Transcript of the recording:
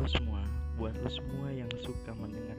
lo semua, buat lo semua yang suka mendengar